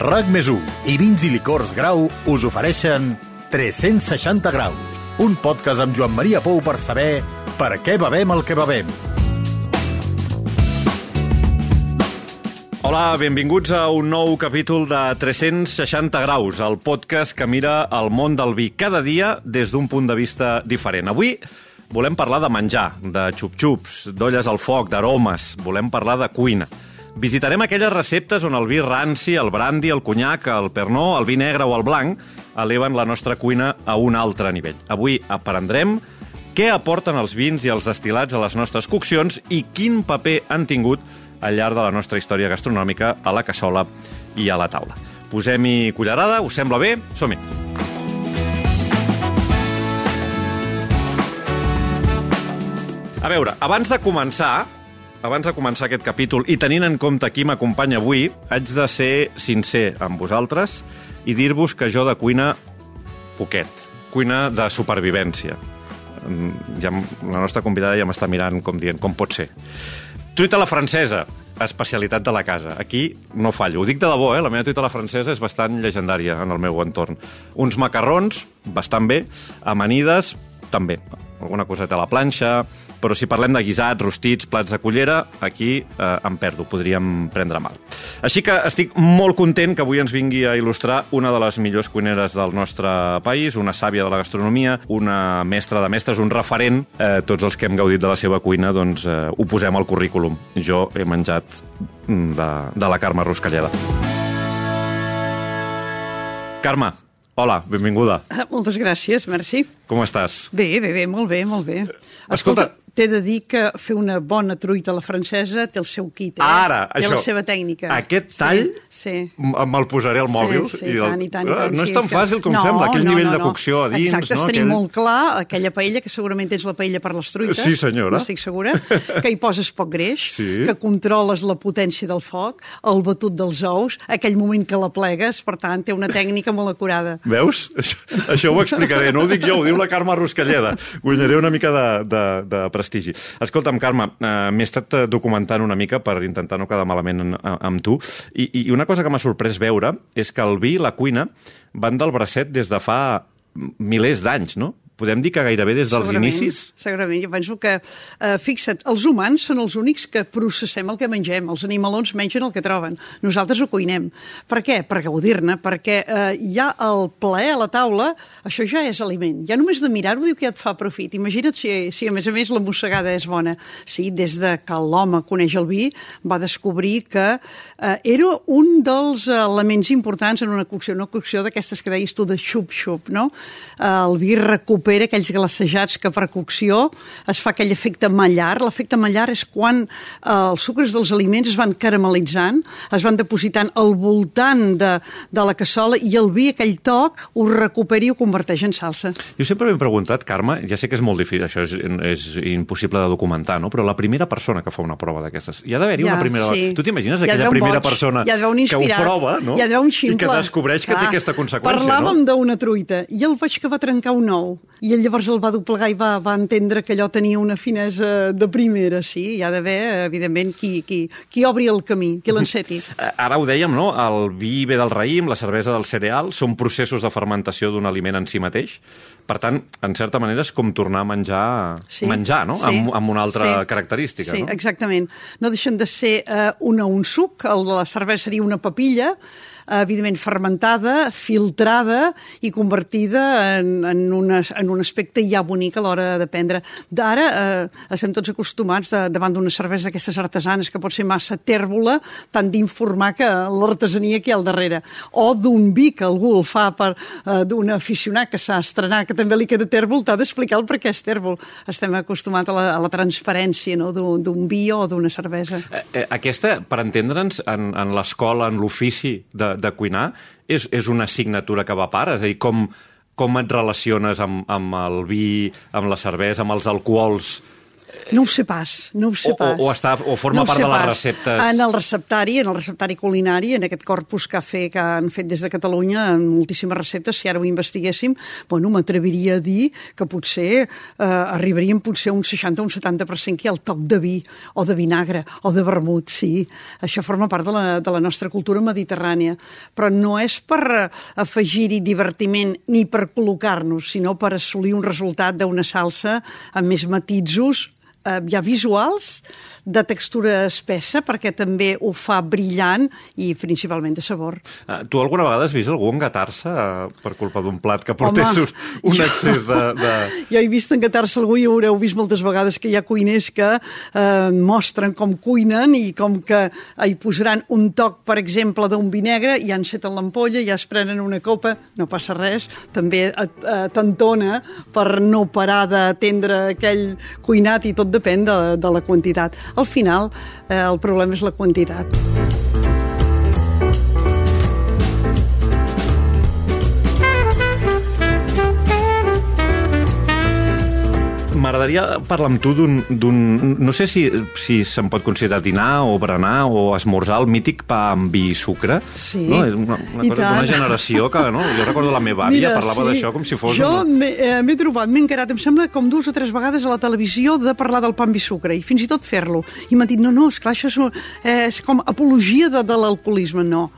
RAC més i Vins i Licors Grau us ofereixen 360 graus, un podcast amb Joan Maria Pou per saber per què bevem el que bevem. Hola, benvinguts a un nou capítol de 360 graus, el podcast que mira el món del vi cada dia des d'un punt de vista diferent. Avui volem parlar de menjar, de xup-xups, d'olles al foc, d'aromes, volem parlar de cuina. Visitarem aquelles receptes on el vi ranci, el brandy, el conyac, el pernó, el vi negre o el blanc eleven la nostra cuina a un altre nivell. Avui aprendrem què aporten els vins i els destilats a les nostres coccions i quin paper han tingut al llarg de la nostra història gastronòmica a la cassola i a la taula. Posem-hi cullerada, us sembla bé? Som-hi! A veure, abans de començar, abans de començar aquest capítol i tenint en compte qui m'acompanya avui, haig de ser sincer amb vosaltres i dir-vos que jo de cuina poquet, cuina de supervivència. Mm, Ja, la nostra convidada ja m'està mirant com dient, com pot ser. Truita la francesa, especialitat de la casa. Aquí no fallo. Ho dic de debò, eh? La meva truita la francesa és bastant llegendària en el meu entorn. Uns macarrons, bastant bé. Amanides, també. Alguna coseta a la planxa, però si parlem de guisats, rostits, plats de cullera, aquí eh, em perdo, podríem prendre mal. Així que estic molt content que avui ens vingui a il·lustrar una de les millors cuineres del nostre país, una sàvia de la gastronomia, una mestra de mestres, un referent. Eh, tots els que hem gaudit de la seva cuina, doncs eh, ho posem al currículum. Jo he menjat mm, de, de la Carme Ruscalleda. Carme, hola, benvinguda. Ah, Moltes gràcies, merci. Com estàs? Bé, bé, bé, molt bé, molt bé. Escolta- t'he de dir que fer una bona truita a la francesa té el seu kit, eh? Ara, té això. la seva tècnica. Aquest tall Sí, sí. me'l posaré al mòbil. Sí, sí, i i tant, i tant, i Ah, tant. No és tan fàcil com no, sembla, aquell no, nivell no, de no. cocció a dins, Exacte, no? tenim Aquell- molt clar aquella paella, que segurament tens la paella per les truites. Sí, senyora. N'estic segura. Que hi poses poc greix, Sí. que controles la potència del foc, el batut dels ous, aquell moment que la plegues, per tant, té una tècnica molt acurada. Veus? Això, això ho explicaré. No ho dic jo, ho diu la Carme Ruscalleda. Guanyaré una mica de, de, de prestigi. Escolta'm, Carme, eh, m'he estat eh, documentant una mica per intentar no quedar malament en, amb tu. I, I una cosa que m'ha sorprès veure és que el vi i la cuina van del bracet des de fa milers d'anys, no? Podem dir que gairebé des dels Segurament, inicis? Segurament, jo penso que, eh, fixa't, els humans són els únics que processem el que mengem, els animalons mengen el que troben, nosaltres ho cuinem. Per què? Per gaudir-ne, perquè eh, ja el plaer a la taula, això ja és aliment. Ja només de mirar-ho diu que ja et fa profit. Imagina't si, si a més a més la mossegada és bona. Sí, des de que l'home coneix el vi, va descobrir que eh, era un dels elements importants en una cocció, una cocció d'aquestes que deies tu de xup-xup, no? Eh, el vi recupera aquells glacejats que per cocció es fa aquell efecte mallar. L'efecte mallar és quan eh, els sucres dels aliments es van caramelitzant, es van depositant al voltant de, de la cassola i el vi, aquell toc, ho recupera i ho converteix en salsa. Jo sempre m'he preguntat, Carme, ja sé que és molt difícil, això és, és impossible de documentar, no? però la primera persona que fa una prova d'aquestes, hi ha d'haver-hi Ja, una primera... sí. Tu t'imagines aquella un primera boig, persona un que ho prova no? un i que descobreix que té Clar, aquesta conseqüència? Parlàvem no? d'una truita i el vaig que va trencar un ou i ell llavors el va doblegar i va, va entendre que allò tenia una finesa de primera, sí, hi ha d'haver, evidentment, qui, qui, qui obri el camí, qui l'enceti. Eh, Ara ho dèiem, no? El vi ve del raïm, la cervesa del cereal, són processos de fermentació d'un aliment en si mateix. Per tant, en certa manera és com tornar a menjar, Sí, menjar no? sí, amb, amb una altra sí. característica. Sí, no? exactament. No deixen de ser eh, una, un suc, el de la cervesa seria una papilla, evidentment fermentada, filtrada i convertida en, en, una, en un aspecte ja bonic a l'hora de prendre. D'ara eh, estem tots acostumats de, davant d'una cervesa d'aquestes artesanes que pot ser massa tèrbola, tant d'informar que l'artesania que hi ha al darrere. O d'un vi que algú el fa per eh, d'un aficionat que s'ha estrenat, que també li queda tèrbol, t'ha d'explicar el per què és tèrbol. Estem acostumats a la, a la transparència no? d'un d'un vi o d'una cervesa. Eh, eh, aquesta, per entendre'ns, en, en l'escola, en l'ofici de, de cuinar, és, és una assignatura que va a part? És a dir, com, com et relaciones amb, amb el vi, amb la cervesa, amb els alcohols No ho sé pas, no ho sé O- o- pas. o està- o forma ho part de les pas. receptes. En el receptari, en el receptari culinari, en aquest corpus cafè que han fet des de Catalunya, en moltíssimes receptes, si ara ho investiguéssim, bueno, m'atreviria a dir que potser eh, arribaríem potser un 60 o un 70% que hi ha el toc de vi, o de vinagre, o de vermut, sí. Això forma part de la, de la nostra cultura mediterrània. Però no és per eh, afegir-hi divertiment ni per col·locar-nos, sinó per assolir un resultat d'una salsa amb més matisos eh, ja visuals, de textura espessa, perquè també ho fa brillant i principalment de sabor. Ah, Tu alguna vegada has vist algú engatar-se eh, per culpa d'un plat que portés Home, un, un jo- excés de... de... Ja he vist engatar-se algú i ho haureu vist moltes vegades que hi ha cuiners que eh, mostren com cuinen i com que hi posaran un toc, per exemple, d'un vi negre, ja enceten l'ampolla, ja es prenen una copa, no passa res, també t'entona per no parar d'atendre aquell cuinat i tot depèn de, de la quantitat. Al final, eh, el problema és la quantitat. M'agradaria parlar amb tu d'un... No sé si, si se'n pot considerar dinar o berenar o esmorzar el mític pa amb vi i sucre. Sí. No? És una, una I cosa d'una generació que, no? Jo recordo la meva àvia, parlava d'això com si fos... Jo una- m'he eh, trobat, m'he encarat, em sembla, com dues o tres vegades a la televisió de parlar del pa amb vi i sucre, i fins i tot fer-lo. I m'han dit, no, no, esclar, això és, eh, és com apologia de, de l'alcoholisme. No.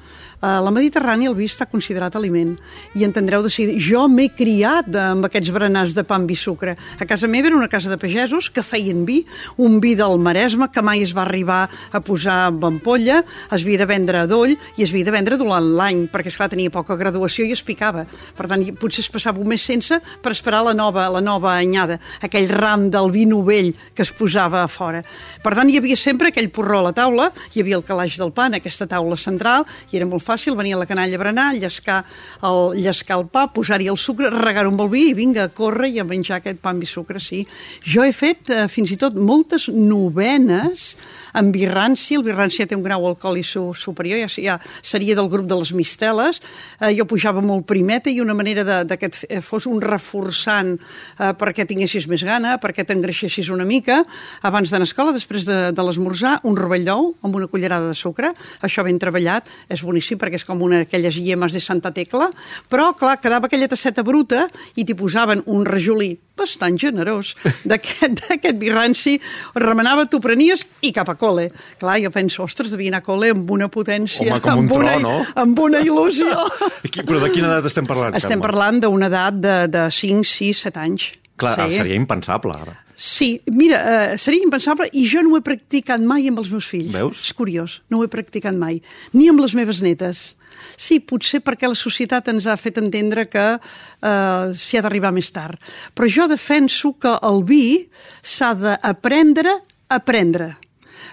A la Mediterrània el vi està considerat aliment i entendreu de si jo m'he criat amb aquests berenars de pa amb vi sucre. A casa meva era una casa de pagesos que feien vi, un vi del Maresme que mai es va arribar a posar amb ampolla, es havia de vendre a doll i es havia de vendre durant l'any, perquè esclar tenia poca graduació i es picava. Per tant, potser es passava un mes sense per esperar la nova, la nova anyada, aquell ram del vi novell que es posava a fora. Per tant, hi havia sempre aquell porró a la taula, hi havia el calaix del pa en aquesta taula central, i era molt fàcil, venia la canalla a berenar, llescar el, llescar el pa, posar-hi el sucre, regar-ho amb el vi i vinga, a córrer i a menjar aquest pa amb sucre, sí. Jo he fet eh, fins i tot moltes novenes amb vi ranci, el ja té un grau alcohòlic su superior, ja, ja seria del grup de les misteles, eh, jo pujava molt primeta i una manera de, de que et f- fos un reforçant eh, perquè tinguessis més gana, perquè t'engreixessis una mica, abans d'anar a escola, després de, de l'esmorzar, un rovell d'ou amb una cullerada de sucre, això ben treballat, és boníssim perquè és com una d'aquelles llemes de Santa Tecla, però, clar, quedava aquella tasseta bruta i t'hi posaven un rajolí bastant generós d'aquest d'aquest vi ranci, remenava, t'ho prenies i cap a col·le. Clar, jo penso, ostres, devia anar a col·le amb una potència, Home, un amb, una, tro, no? amb una il·lusió. Però de quina edat estem parlant, Estem Carme? parlant d'una edat de, de 5, 6, 7 anys. Clar, sí. seria impensable, ara. Sí, mira, eh, seria impensable i jo no ho he practicat mai amb els meus fills. Veus? És curiós, no ho he practicat mai. Ni amb les meves netes. Sí, potser perquè la societat ens ha fet entendre que eh, s'hi ha d'arribar més tard. Però jo defenso que el vi s'ha d'aprendre a prendre.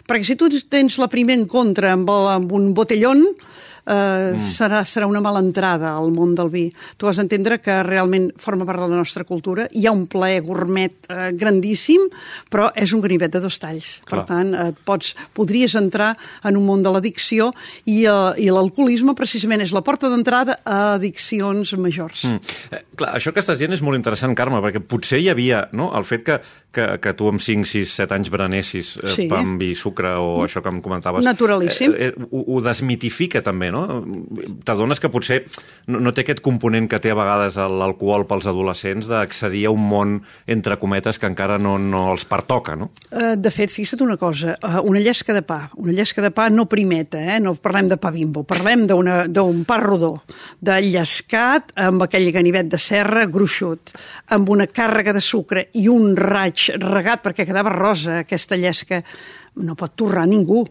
Perquè si tu tens la primer en contra amb, el- amb un botellón, eh, mm. serà, serà una mala entrada al món del vi. Tu has d'entendre que realment forma part de la nostra cultura. Hi ha un plaer gourmet eh, grandíssim, però és un ganivet de dos talls. Clar. Per tant, et pots, podries entrar en un món de l'addicció i, eh, i l'alcoholisme precisament és la porta d'entrada a addiccions majors. Mm. Eh, clar, això que estàs dient és molt interessant, Carme, perquè potser hi havia no, el fet que, que, que tu amb 5, 6, 7 anys berenessis eh, Sí. pa amb vi sucre o això que em comentaves... Naturalíssim. Eh, eh, ho, ho desmitifica també, no? T'adones que potser no, no té aquest component que té a vegades l'alcohol pels adolescents d'accedir a un món, entre cometes, que encara no, no els pertoca, no? Eh, De fet, fixa't una cosa, eh, una llesca de pa, una llesca de pa no primeta, eh? no parlem de pa bimbo, parlem d'un pa rodó, de llescat amb aquell ganivet de serra gruixut, amb una càrrega de sucre i un raig regat perquè quedava rosa aquesta llesca, no pot torrar ningú.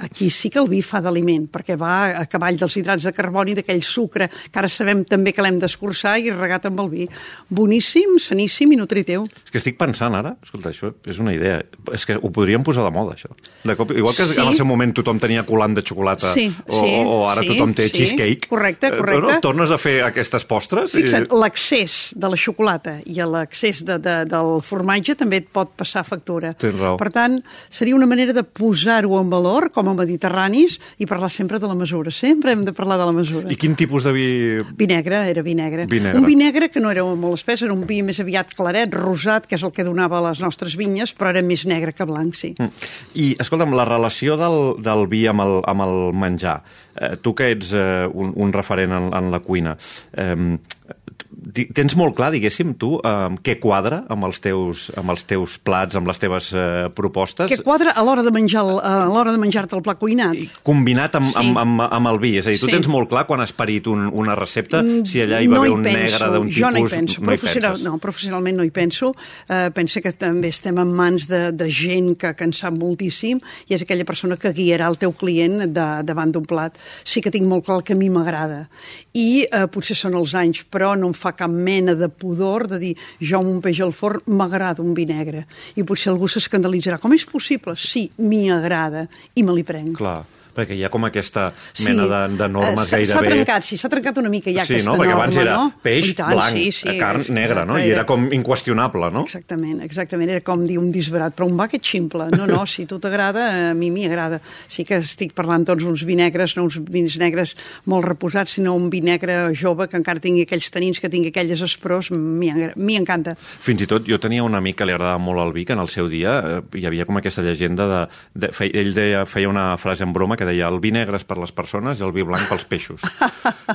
Aquí sí que el vi fa d'aliment, perquè va a cavall dels hidrats de carboni, d'aquell sucre, que ara sabem també que l'hem d'escurçar i regat amb el vi. Boníssim, saníssim i nutritiu. És que estic pensant ara, escolta, això és una idea, és que ho podríem posar de moda, això. De cop, igual que Sí. en el seu moment tothom tenia colant de xocolata Sí, o, sí, o ara sí, tothom té sí. cheesecake. Correcte, Eh, correcte. No, tornes a fer aquestes postres? i- Fixa't, l'accés de la xocolata i l'accés de, de, del formatge també et pot passar factura. Tens raó. Per tant, seria una manera de posar-ho en valor com com a mediterranis i parlar sempre de la mesura. Sempre hem de parlar de la mesura. I quin tipus de vi... Vi negre, era vi negre. Vi negre. Un vi negre que no era molt espès, era un vi més aviat claret, rosat, que és el que donava a les nostres vinyes, però era més negre que blanc, sí. Mm. I, escolta'm, la relació del, del vi amb el, amb el menjar, eh, tu que ets eh, un, un referent en, en la cuina, eh, tens molt clar, diguéssim, tu, eh, què quadra amb els, teus, amb els teus plats, amb les teves eh, propostes? Què quadra a l'hora de menjar el, a l'hora de menjar-te el pla cuinat? I combinat amb, sí. amb, amb, amb el vi, és a dir, tu sí. tens molt clar quan has parit un, una recepta, si allà hi va no haver un penso. negre d'un tipus... Jo no hi penso, no hi Professional, penses. no, professionalment no hi penso. Uh, penso que també estem en mans de, de gent que, que en sap moltíssim i és aquella persona que guiarà el teu client de, davant d'un plat. Sí que tinc molt clar el que a mi m'agrada. I uh, potser són els anys, però no em fa cap mena de pudor de dir jo amb un peix al forn m'agrada un vi negre. I potser algú s'escandalitzarà. Com és possible? Sí, m'hi agrada i me li prenc. Clar perquè hi ha com aquesta mena sí. de, de normes uh, gairebé... S'ha trencat, sí, s'ha trencat una mica ja sí, aquesta no? perquè norma, abans era no? peix tant, blanc, sí, sí, carn exacte, negra, no? I era com inqüestionable, no? Exactament, exactament, era com dir un disbarat, però un va que ximple. No, no, si a tu t'agrada, a mi m'hi agrada. Sí que estic parlant tots uns vi negres, no uns vins negres molt reposats, sinó un vi negre jove que encara tingui aquells tanins, que tingui aquelles esprós, m'hi encanta. Fins i tot jo tenia un amic que li agradava molt el vi, que en el seu dia eh, hi havia com aquesta llegenda de... de fe, ell deia, feia una frase en broma que deia el vi negre és per les persones i el vi blanc pels peixos.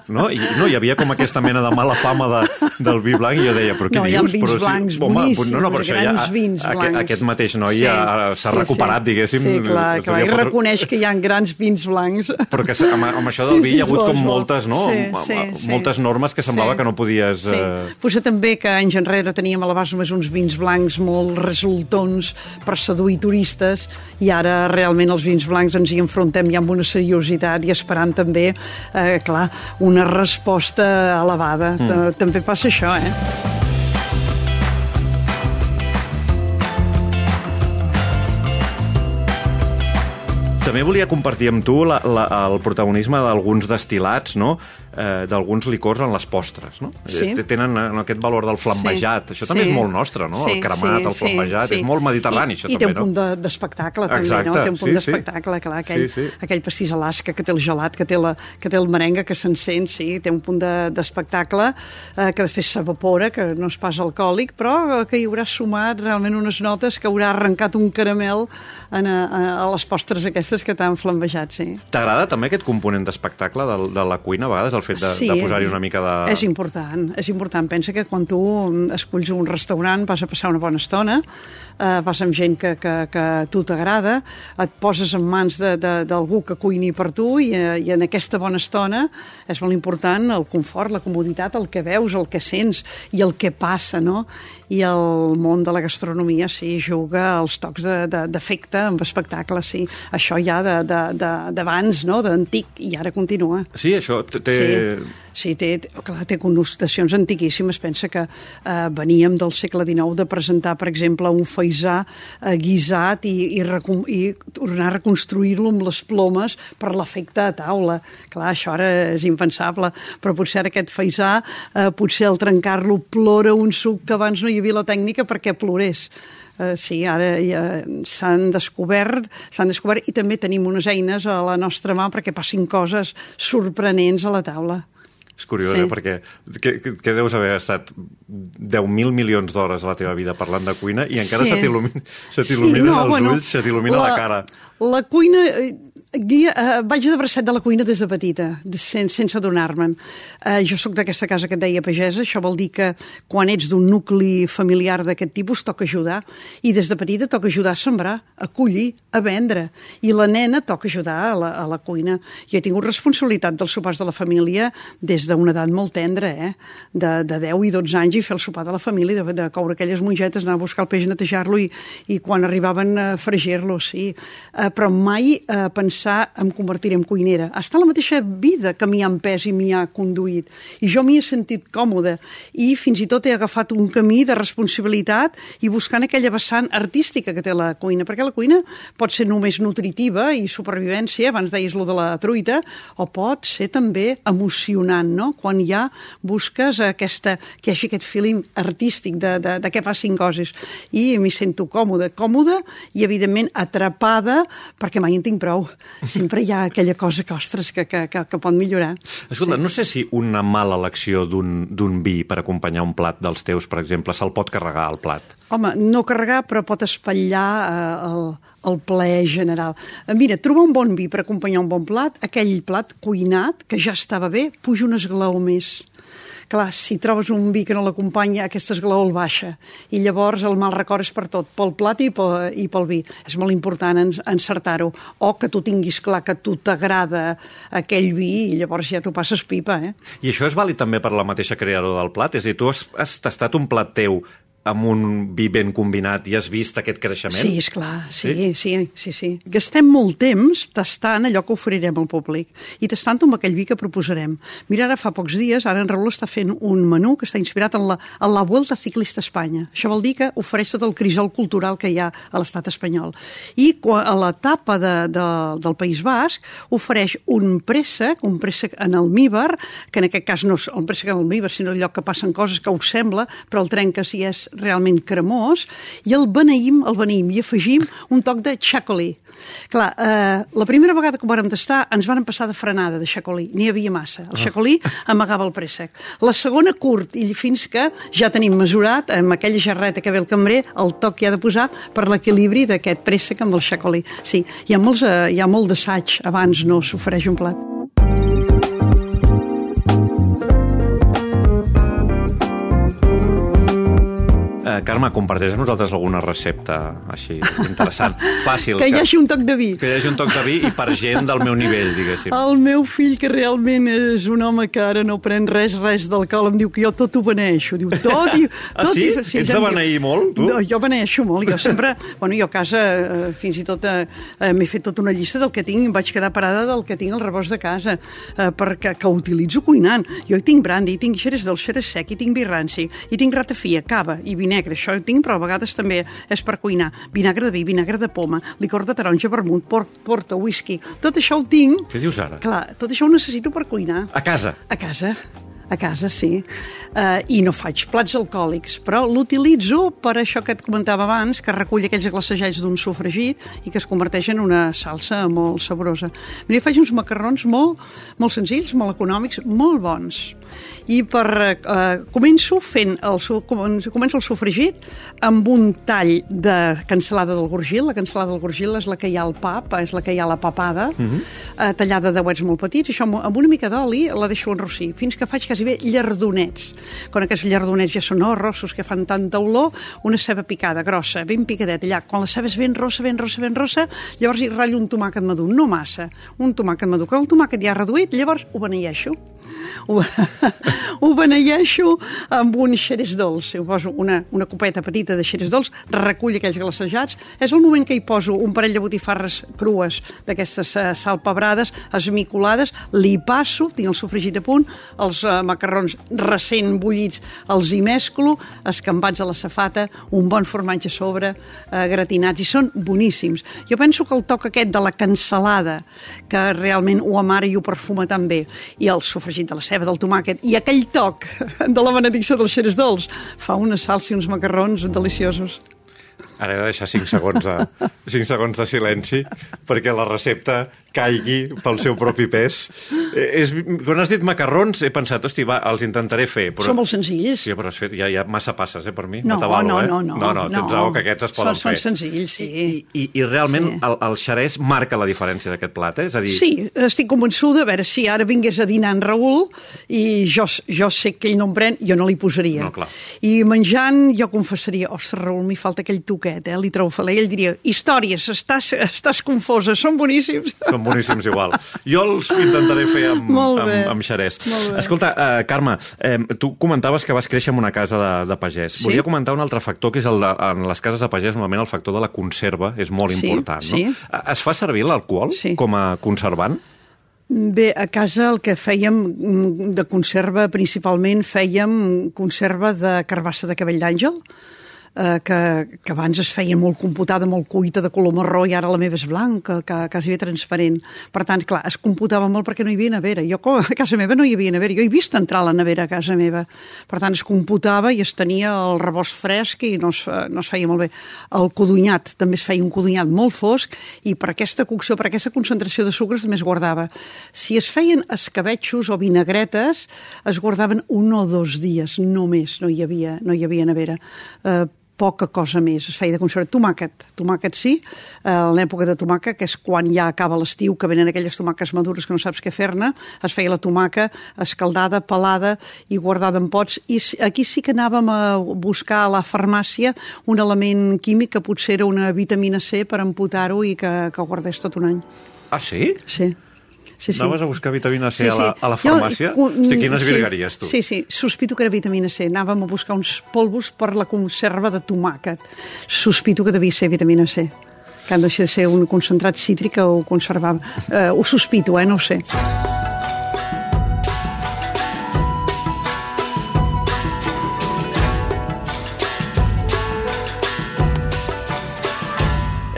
No? I, no, hi havia com aquesta mena de mala fama de, del vi blanc i jo deia, però què no, dius? però blancs si, home, no, no, però això ja, vins aquest, blancs. aquest mateix noi sí, ja s'ha sí, recuperat, sí. diguéssim. Sí, clar, clar, i fotre... reconeix que hi ha grans vins blancs. Però que amb, amb això del Sí, vi hi ha sí, hagut com moltes, no? Sí, sí, sí. moltes normes que semblava Sí. que no podies... Sí. Eh... Potser també que anys enrere teníem a l'abast només uns vins blancs molt resultons per seduir turistes i ara realment els vins blancs ens hi enfrontem ja amb una seriositat i esperant també, eh, clar, una resposta elevada. Mm. També passa això, eh? També volia compartir amb tu la, la, el protagonisme d'alguns destilats, no? Eh, d'alguns licors en les postres, no? Sí. Eh, Tenen eh, aquest valor del flambejat. Sí. Això també Sí. és molt nostre, no? Sí, el cremat, sí, el flambejat, sí, sí. és molt mediterrani, I, això I té també, un punt no? de- d'espectacle, també, no? Té un punt sí, sí. d'espectacle, clar, aquell, Sí, sí. aquell pastís Alaska que té el gelat, que té, la, que té el merengue, que s'encén, sí, té un punt de- d'espectacle, eh, que després s'evapora, que no és pas alcohòlic, però eh, que hi haurà sumat realment unes notes que haurà arrencat un caramel en, a, a les postres aquestes que t'han flambejat, sí. T'agrada també aquest component d'espectacle de, de la cuina, a vegades, el fet de, de posar-hi una mica de... És important, és important. Pensa que quan tu esculls un restaurant vas a passar una bona estona, eh, vas amb gent que, que, que a tu t'agrada, et poses en mans de- de- d'algú que cuini per tu i, eh, i en aquesta bona estona és molt important el confort, la comoditat, el que veus, el que sents i el que passa, no? I el món de la gastronomia, sí, juga els tocs de- de- d'efecte de, amb espectacle, sí. Això ja de- de- de- d'abans, no?, d'antic, i ara continua. Sí, això té... Sí, sí té, clar, té connotacions antiquíssimes. Pensa que eh, veníem del segle XIX de presentar, per exemple, un faisà eh, guisat i, i, i tornar a reconstruir-lo amb les plomes per l'efecte a taula. Clar, això ara és impensable, però potser ara aquest faisà, eh, potser al trencar-lo plora un suc que abans no hi havia la tècnica perquè plorés. Uh, sí, ara ja s'han descobert, s'han descobert i també tenim unes eines a la nostra mà perquè passin coses sorprenents a la taula. És curiós, Sí. eh? perquè que, que, deus haver estat 10.000 milions d'hores a la teva vida parlant de cuina i encara Sí. se t'il·luminen t'il·luminen no, els bueno, ulls, se t'il·lumina la, cara. La cuina... Guia, eh, vaig de bracet de la cuina des de petita, de, sen, sense adonar-me'n. Eh, jo sóc d'aquesta casa que et deia pagesa, això vol dir que quan ets d'un nucli familiar d'aquest tipus toca ajudar, i des de petita toca ajudar a sembrar, a collir, a vendre, i la nena toca ajudar a la, a la cuina. Jo he tingut responsabilitat dels sopars de la família des d'una edat molt tendra, eh? de, de 10 i 12 anys, i fer el sopar de la família, de, de coure aquelles mongetes, anar a buscar el peix, netejar-lo, i, i quan arribaven a fregir-lo, sí. Eh, però mai eh, pensar en convertir-me en cuinera. Estat la mateixa vida que m'hi ha empès i m'hi ha conduït. I jo m'hi he sentit còmode. I fins i tot he agafat un camí de responsabilitat i buscant aquella vessant artística que té la cuina. Perquè la cuina pot ser només nutritiva i supervivència, abans deies lo de la truita, o pot ser també emocionant, no? Quan ja busques aquesta, que hi hagi aquest feeling artístic de, de, de què passin coses. I m'hi sento còmode, còmode i, evidentment, atrapada, perquè mai en tinc prou sempre hi ha aquella cosa que, ostres, que, que, que, que pot millorar. Escolta, sí. no sé si una mala elecció d'un vi per acompanyar un plat dels teus, per exemple, se'l pot carregar al plat. Home, no carregar, però pot espatllar eh, el, el plaer general. Eh, mira, trobar un bon vi per acompanyar un bon plat, aquell plat cuinat, que ja estava bé, puja un esglaó més clar, si trobes un vi que no l'acompanya, aquest esglaó el baixa. I llavors el mal record és per tot, pel plat i pel, i pel vi. És molt important encertar-ho. O que tu tinguis clar que tu t'agrada aquell vi i llavors ja t'ho passes pipa, eh? I això és vàlid també per la mateixa creadora del plat? És a dir, tu has, has tastat un plat teu amb un vi ben combinat i has vist aquest creixement? Sí, és clar, sí, sí, sí, sí, sí. Gastem molt temps tastant allò que oferirem al públic i tastant amb aquell vi que proposarem. Mira, ara fa pocs dies, ara en Raül està fent un menú que està inspirat en la, en la Vuelta Ciclista a Espanya. Això vol dir que ofereix tot el crisol cultural que hi ha a l'estat espanyol. I a l'etapa de, de, del País Basc ofereix un préssec, un préssec en almíbar, que en aquest cas no és un préssec en almíbar, sinó el lloc que passen coses que ho sembla, però el trenques i és realment cremós, i el beneïm, el beneïm, i afegim un toc de xacolí. Clar, eh, la primera vegada que ho vàrem tastar ens van passar de frenada de xacolí, n'hi havia massa. El xacolí amagava el préssec. La segona curt, i fins que ja tenim mesurat, amb aquella jarreta que ve el cambrer, el toc que ha de posar per l'equilibri d'aquest préssec amb el xacolí. Sí, hi ha, molts, eh, hi ha molt d'assaig abans no s'ofereix un plat. Carme, comparteix amb nosaltres alguna recepta així interessant, fàcil. que hi hagi un toc de vi. Que hi hagi un toc de vi i per gent del meu nivell, diguéssim. El meu fill, que realment és un home que ara no pren res, res d'alcohol, em diu que jo tot ho beneixo. Diu, tot i... Ah, tot sí? I, sí Ets de beneir molt, tu? No, jo beneixo molt. Jo sempre... bueno, jo a casa, eh, fins i tot, eh, eh, m'he fet tota una llista del que tinc, em vaig quedar parada del que tinc al rebost de casa, eh, perquè que utilitzo cuinant. Jo hi tinc brandy, hi tinc xeres dolç, xeres sec, hi tinc vi ranci, hi tinc ratafia, cava i vi negre, això ho tinc, però a vegades també és per cuinar. Vinagre de vi, vinagre de poma, licor de taronja, vermut, port, porta, whisky... Tot això ho tinc... Què dius ara? Clar, tot això ho necessito per cuinar. A casa? A casa. A casa, sí. Uh, I no faig plats alcohòlics, però l'utilitzo per això que et comentava abans, que recull aquells glacejats d'un sofregit i que es converteix en una salsa molt saborosa. Mira, faig uns macarrons molt, molt senzills, molt econòmics, molt bons. I per, uh, començo fent el, començo el sofregit amb un tall de cansalada del gorgil. La cansalada del gorgil és la que hi ha al pap, és la que hi ha a la papada, uh -huh. uh, tallada de uets molt petits. Això amb una mica d'oli la deixo enrossir, fins que faig quasi bé llardonets. Quan aquests llardonets ja són rossos, que fan tanta olor, una ceba picada, grossa, ben picadeta, allà. Quan la ceba és ben rossa, ben rossa, ben rossa, llavors hi ratllo un tomàquet madur, no massa, un tomàquet madur. Quan el tomàquet ja reduït, llavors ho beneeixo. Ho, ho beneeixo amb un xerès dolç. Ho poso una, una copeta petita de xerès dolç, recull aquells glacejats. És el moment que hi poso un parell de botifarres crues d'aquestes uh, salpebrades, esmicolades, li passo, tinc el sofregit a punt, els uh, macarrons recent bullits els hi mesclo, escampats a la safata, un bon formatge a sobre, uh, gratinats, i són boníssims. Jo penso que el toc aquest de la cansalada, que realment ho amara i ho perfuma tan bé, i el sofregit de la ceba, del tomàquet, i aquell toc de la benedicció dels xeres dolç, fa una salsa i uns macarrons deliciosos. Ara he de deixar 5 segons de, 5 segons de silenci perquè la recepta caigui pel seu propi pes. Eh, és, quan has dit macarrons he pensat, hosti, va, els intentaré fer. Però... Són molt senzills. Sí, però has fet, ja hi ha massa passes, eh, per mi. No, no no, eh? no, no. No, no, tens no. raó que aquests es poden són, fer. Són senzills, sí. I, i, i realment sí. el, el xerès marca la diferència d'aquest plat, eh? És a dir... Sí, estic convençuda, a veure, si ara vingués a dinar en Raül i jo, jo sé que ell no em pren, jo no li posaria. No, clar. I menjant jo confessaria, ostres, Raül, m'hi falta aquell toquet, eh? Li trobo falè. Ell diria, històries, estàs, estàs confosa, són boníssims. Són boníssims igual. Jo els intentaré fer amb, amb, amb xerès. Escolta, uh, Carme, eh, tu comentaves que vas créixer en una casa de, de pagès. Sí. Volia comentar un altre factor, que és el de, en les cases de pagès, normalment el factor de la conserva és molt Sí, important. sí. No? Eh, Es fa servir l'alcohol Sí. com a conservant? Bé, a casa el que fèiem mm, de conserva, principalment fèiem conserva de carbassa de cabell d'àngel, eh, que, que abans es feia molt computada, molt cuita, de color marró, i ara la meva és blanca, que, quasi bé transparent. Per tant, clar, es computava molt perquè no hi havia nevera. Jo a casa meva no hi havia nevera. Jo he vist entrar la nevera a casa meva. Per tant, es computava i es tenia el rebost fresc i no es, no es feia molt bé. El codunyat, també es feia un codunyat molt fosc i per aquesta cocció, per aquesta concentració de sucres també es guardava. Si es feien escabetxos o vinagretes, es guardaven un o dos dies, només, no hi havia, no hi havia nevera. Eh, poca cosa més. Es feia de conservar tomàquet. Tomàquet sí, eh, l'època de tomàquet, que és quan ja acaba l'estiu, que venen aquelles tomàques madures que no saps què fer-ne, es feia la tomaca escaldada, pelada i guardada en pots. I aquí sí que anàvem a buscar a la farmàcia un element químic que potser era una vitamina C per amputar-ho i que, que guardés tot un any. Ah, sí? Sí. Sí, sí. Anaves a buscar vitamina C sí, sí. A, la, a la farmàcia? Jo, Hosti, quines sí, virgueries, tu. Sí, sí, sospito que era vitamina C. Anàvem a buscar uns polvos per la conserva de tomàquet. Sospito que devia ser vitamina C que han de ser un concentrat cítric o conservava. Uh, ho sospito, eh? No ho sé.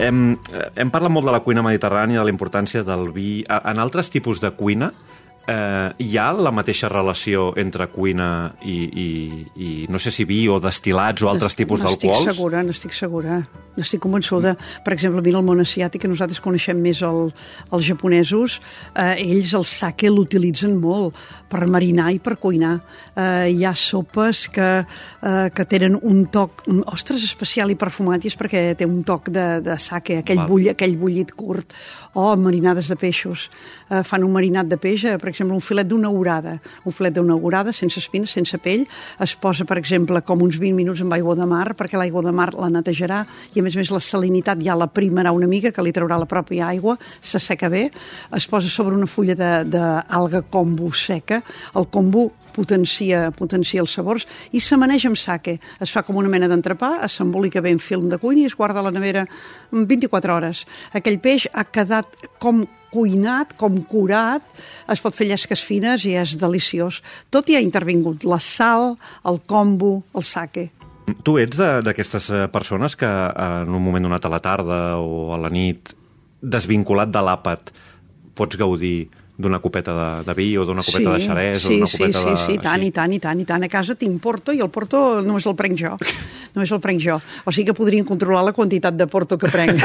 Hem, hem parlat molt de la cuina mediterrània, de la importància del vi. En altres tipus de cuina, eh, hi ha la mateixa relació entre cuina i, i, i no sé si vi o destilats o altres tipus d'alcohols? N'estic segura, n'estic segura. N'estic convençuda. Per exemple, mira el món asiàtic, que nosaltres coneixem més el, els japonesos, eh, ells el sake l'utilitzen molt per marinar i per cuinar. Eh, hi ha sopes que, eh, que tenen un toc, un, ostres, especial i perfumat, i és perquè té un toc de, de sake, aquell, bull, aquell bullit curt. O oh, marinades de peixos. Eh, fan un marinat de peix, per exemple, un filet d'una orada. Un filet d'una orada, sense espines, sense pell, es posa, per exemple, com uns 20 minuts amb aigua de mar, perquè l'aigua de mar la netejarà, i a més a més la salinitat ja la primarà una mica, que li traurà la pròpia aigua, s'asseca bé, es posa sobre una fulla d'alga kombu seca, el kombu potencia, potencia els sabors i s'amaneix amb sake. Es fa com una mena d'entrepà, s'embolica bé en film de cuina i es guarda a la nevera 24 hores. Aquell peix ha quedat com cuinat, com curat, es pot fer llesques fines i és deliciós. Tot hi ha intervingut, la sal, el kombu, el sake. Tu ets d'aquestes eh, persones que en un moment donat a la tarda o a la nit, desvinculat de l'àpat, pots gaudir d'una copeta de, de vi o d'una copeta sí, de xerès sí, o d'una copeta sí, de... Sí, sí, tant, sí. i tant, i tant, i tant. A casa tinc porto i el porto només el prenc jo. Només el prenc jo. O sigui que podrien controlar la quantitat de porto que prenc.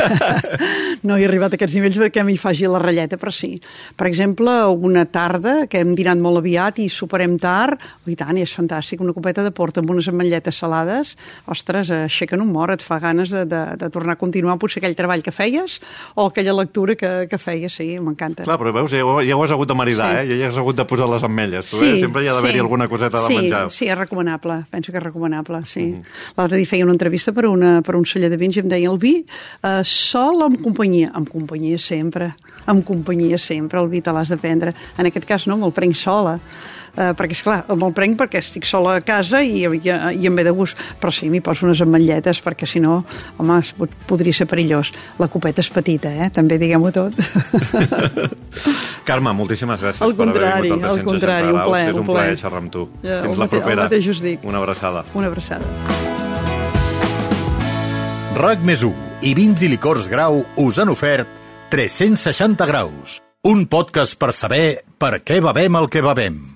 no he arribat a aquests nivells perquè m'hi faci la ratlleta, però sí. Per exemple, una tarda, que hem dinat molt aviat i superem tard, oh, i tant, és fantàstic, una copeta de porto amb unes ametlletes salades, ostres, aixequen un mort, et fa ganes de, de, de tornar a continuar potser aquell treball que feies o aquella lectura que, que feies, sí, m'encanta. Clar, però veus, ja, ja ho has hagut de maridar, sí. eh? Ja has hagut de posar les ametlles. Tu, sí, eh? Sempre hi ha d'haver-hi sí. alguna coseta de sí, menjar. Sí, és recomanable. Penso que és recomanable, sí. Mm -hmm. L'altre dia feia una entrevista per, una, per un celler de vins i em deia el vi eh, sol o amb companyia? Amb companyia sempre. Amb companyia sempre. El vi te l'has de prendre. En aquest cas no, me'l prenc sola eh, perquè, és clar me'l prenc perquè estic sola a casa i, i, i em ve de gust, però sí, m'hi poso unes ametlletes perquè si no, home, podria ser perillós. La copeta és petita, eh? també diguem-ho tot. Carme, moltíssimes gràcies al per haver vingut al contrari, un plaer, És un, un plaer xerrar amb tu. Ja, Fins la propera. Mateix. Una abraçada. Una abraçada. RAC més i vins i licors grau us han ofert 360 graus. Un podcast per saber per què bevem el que bevem.